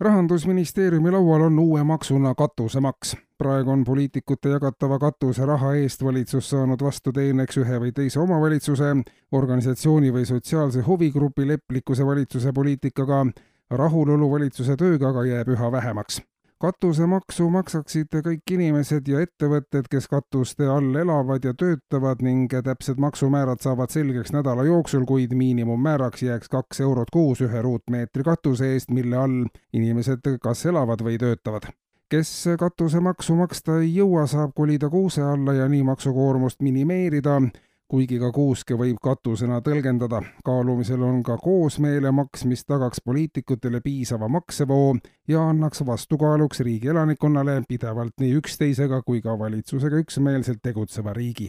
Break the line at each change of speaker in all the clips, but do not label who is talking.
Rahandusministeeriumi laual on uue maksuna katusemaks. praegu on poliitikute jagatava katuseraha eest valitsus saanud vastu teeneks ühe või teise omavalitsuse, organisatsiooni või sotsiaalse huvigrupi lepplikkuse valitsuse poliitikaga, rahulolu valitsuse tööga aga jääb üha vähemaks katusemaksu maksaksid kõik inimesed ja ettevõtted, kes katuste all elavad ja töötavad ning täpsed maksumäärad saavad selgeks nädala jooksul, kuid miinimummääraks jääks kaks eurot kuus ühe ruutmeetri katuse eest, mille all inimesed kas elavad või töötavad. Kes katusemaksu maksta ei jõua, saab kolida kuuse alla ja nii maksukoormust minimeerida kuigi ka kuuske võib katusena tõlgendada. kaalumisel on ka koosmeelemaks, mis tagaks poliitikutele piisava maksevoo ja annaks vastukaaluks riigi elanikkonnale pidevalt nii üksteisega kui ka valitsusega üksmeelselt tegutseva riigi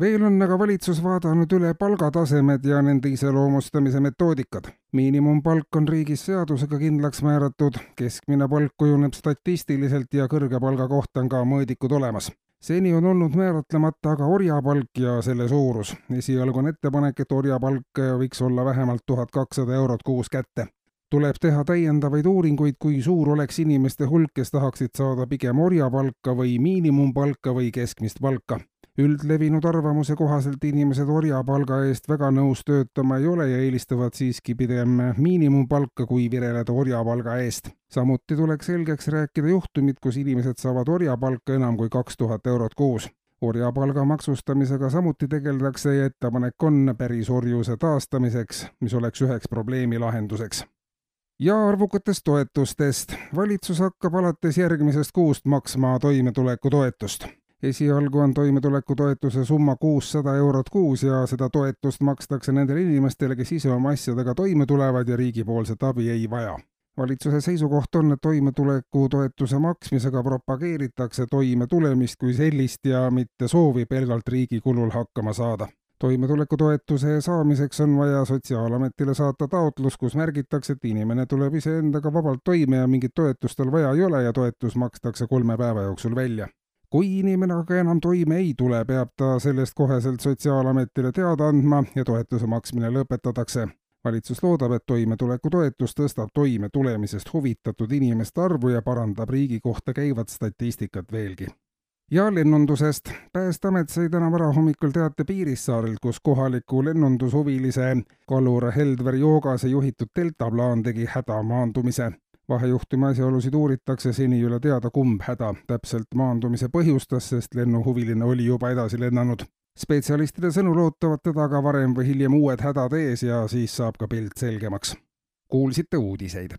veel on aga valitsus vaadanud üle palgatasemed ja nende iseloomustamise metoodikad. miinimumpalk on riigis seadusega kindlaks määratud, keskmine palk kujuneb statistiliselt ja kõrge palga kohta on ka mõõdikud olemas seni on olnud määratlemata aga orjapalk ja selle suurus. esialgu on ettepanek, et orjapalk võiks olla vähemalt tuhat kakssada eurot kuus kätte. tuleb teha täiendavaid uuringuid, kui suur oleks inimeste hulk, kes tahaksid saada pigem orjapalka või miinimumpalka või keskmist palka üldlevinud arvamuse kohaselt inimesed orjapalga eest väga nõus töötama ei ole ja eelistavad siiski pigem miinimumpalka kui vireleda orjapalga eest. samuti tuleks selgeks rääkida juhtumid, kus inimesed saavad orjapalka enam kui kaks tuhat eurot kuus orjapalga maksustamisega samuti tegeldakse ja ettepanek on pärisorjuse taastamiseks, mis oleks üheks probleemi lahenduseks ja arvukatest toetustest. valitsus hakkab alates järgmisest kuust maksma toimetulekutoetust esialgu on toimetulekutoetuse summa kuussada eurot kuus ja seda toetust makstakse nendele inimestele, kes ise oma asjadega toime tulevad ja riigipoolset abi ei vaja. valitsuse seisukoht on, et toimetulekutoetuse maksmisega propageeritakse toimetulemist kui sellist ja mitte soovi pelgalt riigi kulul hakkama saada toimetulekutoetuse saamiseks on vaja Sotsiaalametile saata taotlus, kus märgitakse, et inimene tuleb iseendaga vabalt toime ja mingit toetust tal vaja ei ole ja toetus makstakse kolme päeva jooksul välja kui inimene aga enam toime ei tule, peab ta sellest koheselt Sotsiaalametile teada andma ja toetuse maksmine lõpetatakse. valitsus loodab, et toimetulekutoetus tõstab toime tulemisest huvitatud inimeste arvu ja parandab riigi kohta käivat statistikat veelgi ja lennundusest. päästeamet sai täna varahommikul teate Piirissaarelt, kus kohaliku lennundushuvilise kalur Heldver Joogase juhitud deltaplaan tegi hädamaandumise vahejuhtumi asjaolusid uuritakse, seni ei ole teada, kumb häda täpselt maandumise põhjustas, sest lennuhuviline oli juba edasi lennanud. spetsialistide sõnul ootavad teda aga varem või hiljem uued hädad ees ja siis saab ka pilt selgemaks. kuulsite uudiseid